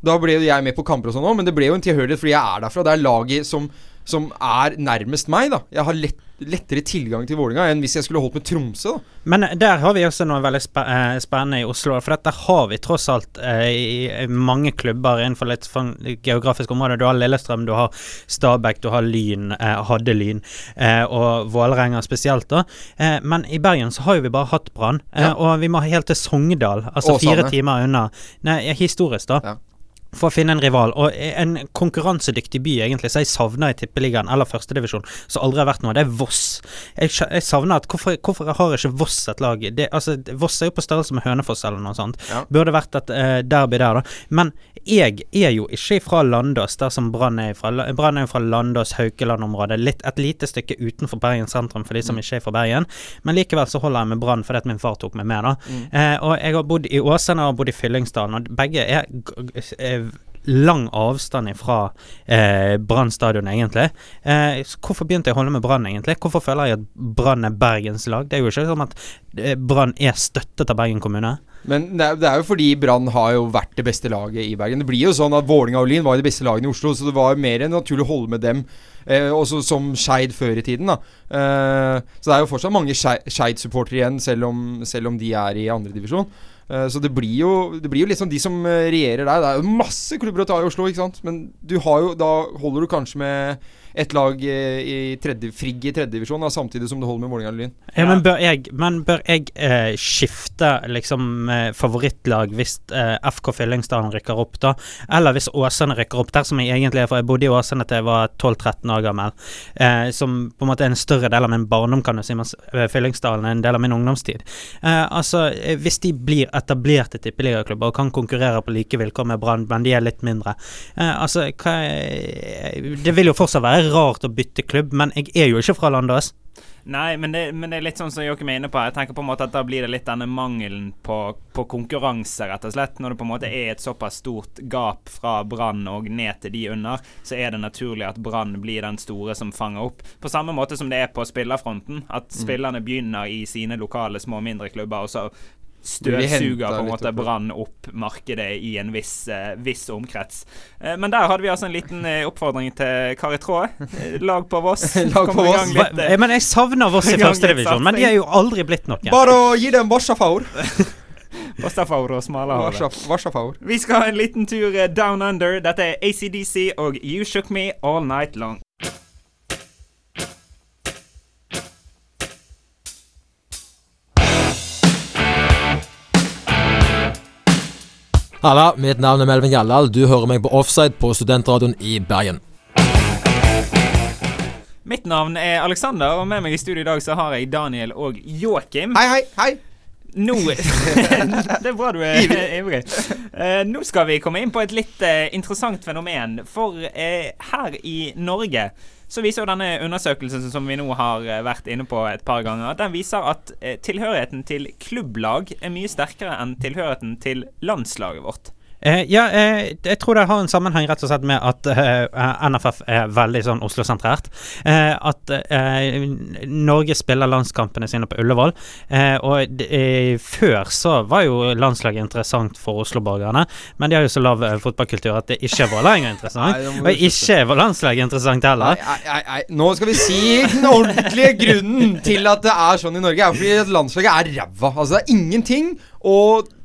S3: Da ble jo jeg med på kamper og sånn òg, men det ble jo en tilhørighet fordi jeg er derfra. Det er laget som, som er nærmest meg, da. Jeg har lett, lettere tilgang til Vålinga enn hvis jeg skulle holdt med Tromsø, da.
S2: Men der har vi også noe veldig eh, spennende i Oslo. For dette har vi tross alt eh, mange klubber innenfor litt sånn geografisk område. Du har Lillestrøm, du har Stabæk, du har Lyn, eh, hadde Lyn, eh, og Vålerenga spesielt, da. Eh, men i Bergen så har jo vi bare hatt Brann, eh,
S3: Ja.
S2: og vi må helt til Sogndal, altså
S3: Åsane.
S2: fire timer unna. Nei, historisk, da.
S3: Ja.
S2: For å finne en rival. Og en konkurransedyktig by, egentlig, som jeg savner i Tippeligaen eller førstedivisjon, som aldri har vært noe, det er Voss. Jeg, jeg savner at Hvorfor, hvorfor har ikke Voss et lag? Det, altså, Voss er jo på størrelse med Hønefoss eller noe sånt.
S3: Ja.
S2: Burde vært et eh, derby der, da. Men jeg er jo ikke fra Landås, der som Brann er fra. Brann er jo fra Landås, Haukeland-området. Et lite stykke utenfor Bergen sentrum for de som ikke er fra Bergen. Men likevel så holder jeg med Brann fordi at min far tok meg med, da. Eh, og jeg har bodd i Åsane og bodd i Fyllingsdalen, og begge er, er lang avstand fra eh, Brann stadion, egentlig. Eh, hvorfor begynte jeg å holde med Brann, egentlig? Hvorfor føler jeg at Brann er Bergens lag? Det er jo ikke sånn at eh, Brann er støttet av Bergen kommune.
S3: Men det er, jo fordi Brann har jo vært det beste laget i Bergen. Det blir jo sånn at Vålinga og Lyn var de beste lagene i Oslo, så det var mer enn naturlig å holde med dem. Eh, også som Skeid før i tiden, da. Eh, så det er jo fortsatt mange Skei- Skeid-supportere igjen, selv om, selv om de er i andredivisjon. Uh, så det blir, jo, det blir jo sånn de som eh, regjerer der. Det er jo masse klubber å ta i Oslo, ikke sant. Men du har jo, da holder du kanskje med et lag eh, i tredje, Frigg i tredjedivisjon, samtidig som du holder med Vålerenga eller Lyn.
S2: Ja, men bør jeg, men bør jeg eh, skifte liksom eh, favorittlag hvis eh, FK Fyllingsdalen rykker opp, da? Eller hvis Åsane rykker opp, der som jeg egentlig er fra. Jeg bodde i Åsane til jeg var 12-13 år gammel. Eh, som på en måte er en større del av min barndom, kan du si, mens eh, Fyllingsdalen er en del av min ungdomstid. Eh, altså, eh, hvis de blir etablerte tippeligaklubber og kan konkurrere på like vilkår med Brann, men de er litt mindre eh, Altså, hva Det vil jo fortsatt være rart å bytte klubb, men jeg er jo ikke fra Landås.
S1: Nei, men det, men det er litt sånn som Joakim er inne på. Jeg tenker på en måte at Da blir det litt denne mangelen på, på konkurranse, rett og slett. Når det på en måte er et såpass stort gap fra Brann og ned til de under, så er det naturlig at Brann blir den store som fanger opp. På samme måte som det er på spillerfronten. At spillerne begynner i sine lokale små, mindre klubber, og så støvsuger på en måte? Brann opp markedet i en viss, uh, viss omkrets. Uh, men der hadde vi altså en liten uh, oppfordring til Kari Traa. Eh, lag på Voss.
S3: Lag på Voss.
S1: litt,
S2: men jeg savner Voss i førstedivisjon, men de er jo aldri blitt noe.
S3: Bare å gi dem Varsafaur.
S1: Vastafaur og
S3: Varsafaur.
S1: Vi skal ha en liten tur down under. Dette er ACDC og You Shook Me All Night Long.
S13: Halla, mitt navn er Melvin Gjallal. Du hører meg på Offside på Studentradioen i Bergen.
S1: Mitt navn er Alexander, og med meg i studio i dag så har jeg Daniel og Joakim.
S3: Hei, hei, hei.
S1: Nå Det er bra du er ivrig. Uh, nå skal vi komme inn på et litt uh, interessant fenomen. For uh, her i Norge så viser jo denne undersøkelsen som vi nå har vært inne på et par ganger, den viser at tilhørigheten til klubblag er mye sterkere enn tilhørigheten til landslaget vårt.
S2: Eh, ja, eh, jeg tror det har en sammenheng rett og slett med at eh, NFF er veldig sånn Oslo-sentrert. Eh, at eh, Norge spiller landskampene sine på Ullevål. Eh, og d- eh, før så var jo landslaget interessant for Oslo-borgerne, men de har jo så lav eh, fotballkultur at det ikke var lenger interessant.
S3: Nei,
S2: og ikke var landslaget interessant heller.
S3: Nei, nei, nei, nå skal vi si den ordentlige grunnen til at det er sånn i Norge, er fordi landslaget er ræva. Altså, det er ingenting å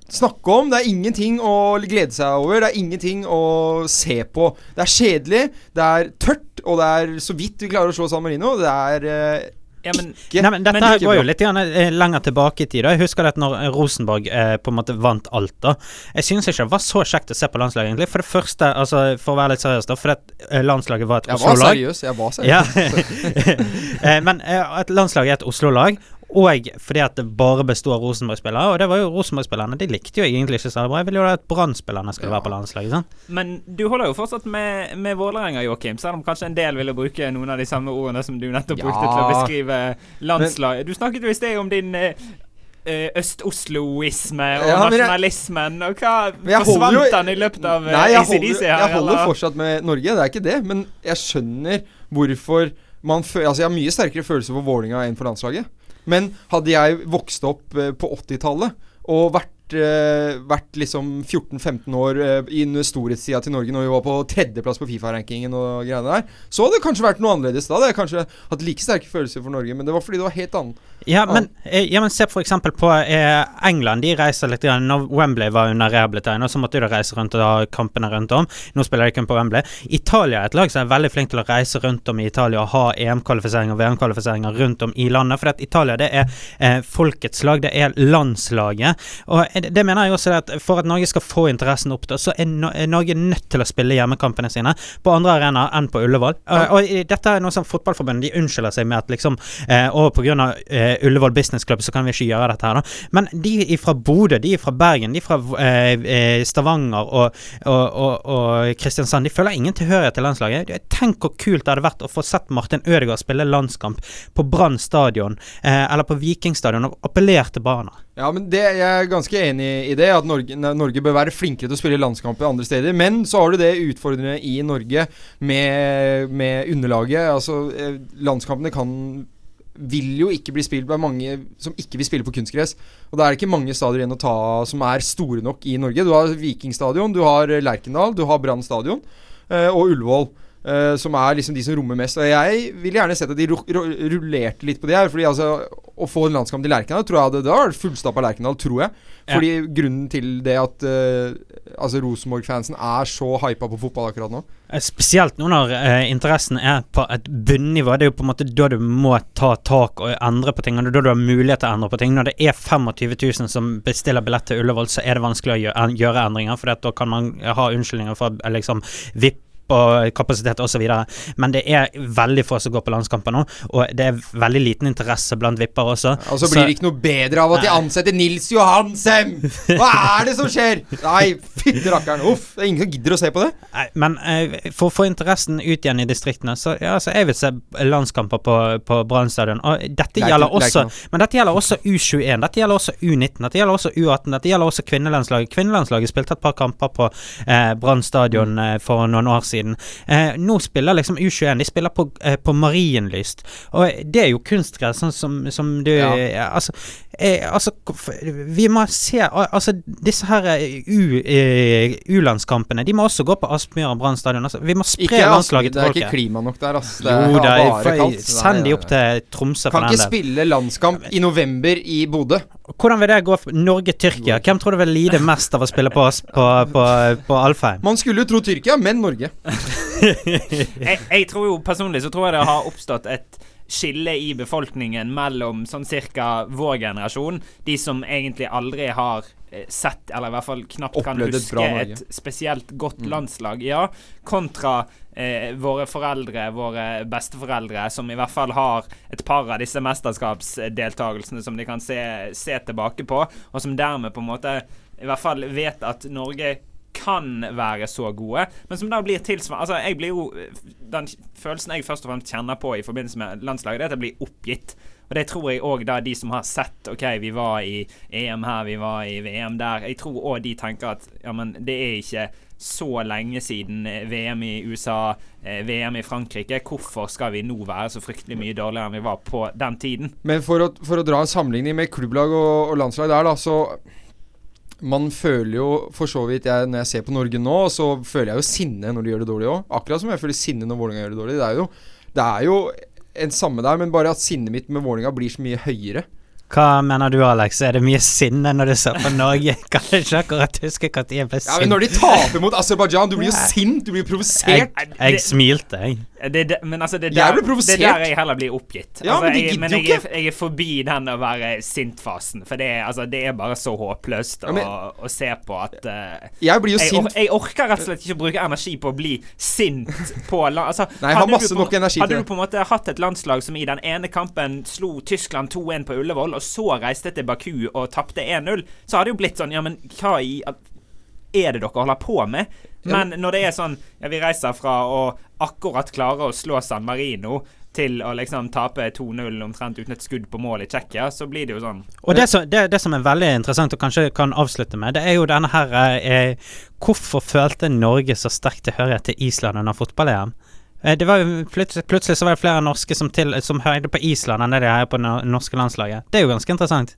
S3: snakke om, det er ingenting å glede seg over, det er ingenting å se på. Det er kjedelig, det er tørt, og det er så vidt vi klarer å slå San Marino. Det er eh, ikke
S2: Nei, men dette
S3: men ikke
S2: går jo litt grann, eh, lenger tilbake i tid. Jeg husker det at når Rosenborg eh, på en måte vant alt, da. Jeg synes ikke det var så kjekt å se på landslaget, egentlig. For det første, altså for å være litt seriøs, da, for at eh, landslaget var et
S3: Jeg var
S2: Oslo-lag.
S3: seriøs, jeg var
S2: Ja.
S3: seriøs.
S2: Ja. men eh, at landslaget er et Oslo-lag. Og fordi at det bare bestod av Rosenborg-spillere. Og det var jo Rosenborg-spillerne. De likte jo egentlig ikke særlig bra. Jeg ville jo at Brann-spillerne skulle være på landslaget. sant?
S1: Men du holder jo fortsatt med, med Vålerenga, Joakim, selv om kanskje en del ville bruke noen av de samme ordene som du nettopp
S3: Ja.
S1: brukte til å beskrive landslaget. Du snakket jo i sted om din eh, eh, Øst-Osloisme og
S3: Ja, jeg-
S1: nasjonalismen, og hva
S3: Men jo-
S1: forsvant den i løpet av eh,
S3: Nei, jeg
S1: ACDC
S3: holder,
S1: her?
S3: jeg holder
S1: eller?
S3: fortsatt med Norge, det er ikke det. Men jeg skjønner hvorfor man føler Altså, jeg har mye sterkere følelser for Vålinga enn for landslaget. Men hadde jeg vokst opp eh, på 80-tallet og vært vært liksom 14-15 år eh, i storhetstida til Norge når vi var på tredjeplass på Fifa-rankingen og greiene der, så hadde det kanskje vært noe annerledes. Da hadde jeg kanskje hatt like sterke følelser for Norge, men det var fordi det var helt annet.
S2: Ja, men, eh, ja, men se eksempel på eh, England. De reiser litt grann Når Wembley var under rehabilitering, så måtte de reise rundt og ha kampene rundt om. Nå spiller de kun på Wembley. Italia er et lag som er veldig flink til å reise rundt om i Italia og ha EM-kvalifiseringer og VM-kvalifiseringer rundt om i landet. For at Italia det er eh, folkets lag, det er landslaget. Og eh, det mener jeg også at for at Norge skal få interessen opp, så er, no Norge nødt til å spille hjemmekampene sine på andre arenaer enn på Ullevål. Eh, og eh, dette er noe som Fotballforbundet de unnskylder seg med at liksom eh, Og av eh, Ullevål Business Club så kan vi ikke gjøre dette her, da. Men de fra Bodø, de fra Bergen, de fra eh, eh, Stavanger og, og, og, og Kristiansand, de føler ingen tilhørighet til landslaget. Tenk hvor kult det hadde vært å få sett Martin Ødegaard spille landskamp på Brann stadion eh, eller på Viking stadion og appellere til barna.
S3: Ja, men det, Jeg er ganske enig i det, at Norge, Norge bør være flinkere til å spille landskamper andre steder. Men så har du det utfordrende i Norge med, med underlaget. Altså, eh, Landskampene kan vil jo ikke bli spilt av mange som ikke vil spille på kunstgress. Og da er det ikke mange stadioner igjen å ta som er store nok i Norge. Du har Vikingstadion, du har Lerkendal, du har Brann stadion eh, og Ullevål. Eh, som er liksom de som rommer mest. Og jeg ville gjerne sett at de ru ru rullerte litt på de her. Fordi altså Å få en landskamp til Lerkendal tror jeg hadde Det vært fullstappa Lerkendal, tror jeg. Fordi grunnen til det at uh, Altså Rosenborg-fansen er så hypa på fotball akkurat nå.
S2: Eh, Spesielt nå når uh, interessen er på et bunnivå. Det er jo på en måte da du må ta tak og endre på ting. Og da du har mulighet til å endre på ting. Når det er 25 000 som bestiller billett til Ullevål, så er det vanskelig å gjøre, endringer. For da kan man ha unnskyldninger for eh, liksom vipp og kapasitet osv. Men det er veldig få som går på landskamper nå, og det er veldig liten interesse blant vipper også.
S3: Og så blir det ikke noe bedre av at de ansetter Nils Johansen! Hva er det som skjer?! Nei, fytti rakkeren. Uff. Det er ingen som gidder å se på det.
S2: Nei, men eh, for å få interessen ut igjen i distriktene, så ja, altså, jeg vil se landskamper på, på Brann stadion. Og dette gjelder også Men dette gjelder også U21, dette gjelder også U19, dette gjelder også U18, dette gjelder også kvinnelandslaget. Kvinnelandslaget spilte et par kamper på eh, Brann stadion
S3: Mm.
S2: eh, for noen år siden. Eh, nå spiller liksom U21, de spiller på, eh, på Marienlyst. Og det er jo kunstgress, sånn som, som du
S3: Ja.
S2: Altså, eh, altså Vi må se Altså, disse her eh, eh, U-landskampene, de må også gå på Aspmyra Brann stadion. Altså, vi må spre
S3: Ikke, til
S2: folket.
S3: det er ikke klima nok der, ass. Det er
S2: Jo, det er
S3: bare kaldt.
S2: Send de opp til Tromsø for
S3: Kan ikke spille landskamp i november i Bodø.
S2: Hvordan vil det gå for Norge-Tyrkia? Hvem tror du vil lide mest av å spille på, oss på, på, på Alfheim?
S3: Man skulle jo tro Tyrkia, men Norge.
S1: jeg, jeg tror jo personlig så tror jeg det har oppstått et skille i befolkningen mellom sånn cirka vår generasjon, de som egentlig aldri har eh, sett, eller i hvert fall knapt kan huske, et, spesielt godt
S3: Mm.
S1: landslag, ja, kontra eh, våre foreldre, våre besteforeldre, som i hvert fall har et par av disse mesterskapsdeltakelsene som de kan se, se tilbake på, og som dermed på en måte i hvert fall vet at Norge kan være så gode, men som da blir tilsvarende Altså, jeg blir jo Den følelsen jeg først og fremst kjenner på i forbindelse med landslaget, det er at jeg blir oppgitt. Og det tror jeg òg de som har sett OK, vi var i EM her, vi var i VM der. Jeg tror òg de tenker at ja, men det er ikke så lenge siden eh, VM i USA, eh, VM i Frankrike. Hvorfor skal vi nå være så fryktelig mye dårligere enn vi var på den tiden?
S3: Men for å, for å dra en sammenligning med klubblag og, og landslag der, da, så Man føler jo for så vidt jeg, Når jeg ser på Norge nå, så føler jeg jo sinne når de gjør det dårlig òg. Akkurat som jeg føler sinne når Vålerenga gjør det dårlig. Det er jo, det er jo en samme der, men bare at sinnet mitt med Vålerenga blir så mye høyere.
S2: Hva mener du, Alex? Er det mye sinne når du ser på Norge? Kan jeg ikke akkurat huske når jeg ble
S3: Ja, men Når de taper mot Aserbajdsjan, du blir jo sint, du blir
S2: jeg,
S3: provosert.
S2: jeg smilte, jeg.
S1: Det, det, men altså, det er der, det er der jeg heller blir oppgitt.
S3: Ja,
S1: altså,
S3: men
S1: jeg, men jeg, er, jeg er forbi den å være sint-fasen. For det er, altså, det er bare så håpløst
S3: Ja, men-
S1: å, å se på at uh,
S3: Jeg blir jo
S1: jeg,
S3: sint
S1: or, jeg orker rett og slett ikke å bruke energi på å bli sint på altså,
S3: Nei, jeg har masse
S1: på,
S3: nok energi til
S1: Hadde du på en måte hatt et landslag som i den ene kampen slo Tyskland 2-1 på Ullevål, og så reiste til Baku og tapte 1-0, så hadde det jo blitt sånn Ja, men hva i er det dere holder på med? Men når det er sånn Ja, vi reiser fra å akkurat klare å slå San Marino til å liksom tape 2-0 omtrent uten et skudd på mål i Tsjekkia, så blir det jo sånn
S2: Og det som, det, det som er veldig interessant, og kanskje kan avslutte med, det er jo denne her eh, Hvorfor følte Norge så sterk tilhørighet til Island under fotball-EM? Eh, det var jo plutselig, plutselig så var det flere norske som, til, som høyde på Island enn det de heier på det norske landslaget. Det er jo ganske interessant.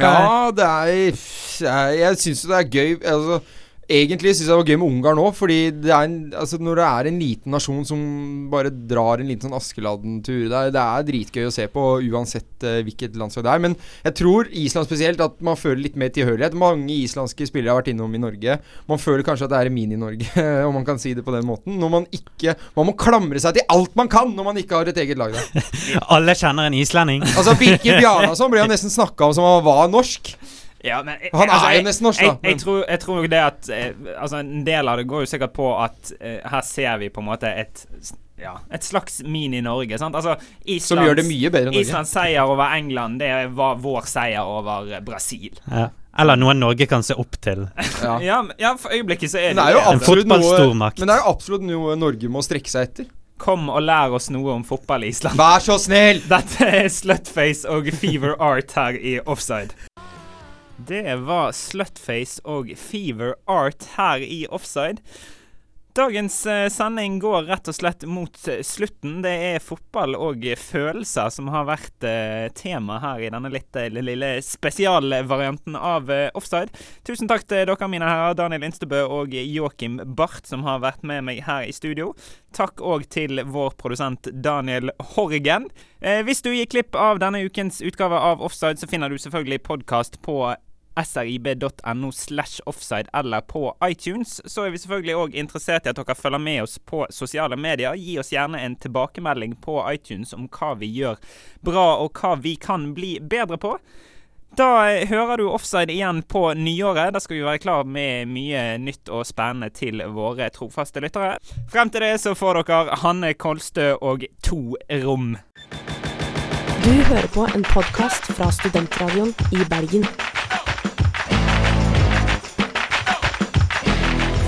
S3: Ja, det er Jeg, jeg syns jo det er gøy Altså Egentlig syns jeg det var gøy med Ungarn òg, fordi det en, altså når det er en liten nasjon som bare drar en liten sånn Askeladden-tur det, det er dritgøy å se på uansett uh, hvilket landslag det er. Men jeg tror Island spesielt at man føler litt mer tilhørighet. Mange islandske spillere har vært innom i Norge. Man føler kanskje at det er Mini-Norge, om man kan si det på den måten. Når man ikke Man må klamre seg til alt man kan når man ikke har et eget lag der.
S2: Alle kjenner en islending.
S3: Altså Birker Bjarnason ble jo nesten snakka om som han var norsk.
S1: Ja, men jeg-
S3: Han er
S1: altså,
S3: jo nesten norsk, da,
S1: Jeg, jeg, tror, jeg tror jo det at eh, Altså, en del av det går jo sikkert på at eh, her ser vi på en måte et ja, et slags mini-Norge. sant? Altså, Islands,
S3: Som gjør det mye bedre enn Norge.
S1: Islands seier over England, det var vår seier over eh, Brasil.
S2: Ja. Eller noe Norge kan se opp til.
S3: Ja.
S1: Ja, ja, for øyeblikket så er
S3: det, det er jo
S1: det
S2: fotballstormakt.
S3: Men det er jo absolutt noe Norge må strekke seg etter.
S1: Kom og lær oss noe om fotball i Island.
S3: Vær så snill!
S1: Dette er Slutface og Fever Art her i Offside. Det var Slutface og Fever Art her i Offside. Dagens eh, sending går rett og slett mot eh, slutten. Det er fotball og følelser som har vært eh, tema her i denne litt lille spesialvarianten av Offside. Tusen takk til dere mine herrer, Daniel Instebø og Joakim Barth, som har vært med meg her i studio. Takk òg til vår produsent Daniel Horgen. Hvis du gir klipp av denne ukens utgave av Offside, så finner du selvfølgelig podkast på srib.no slash offside eller på iTunes. Så er vi selvfølgelig òg interessert i at dere følger med oss på sosiale medier. Gi oss gjerne en tilbakemelding på iTunes om hva vi gjør bra, og hva vi kan bli bedre på. Da hører du Offside igjen på nyåret. Da skal vi være klar med mye nytt og spennende til våre trofaste lyttere. Frem til det så får dere Hanne Kolstø og To rom.
S5: Du hører på en podkast fra Studentradioen i Bergen.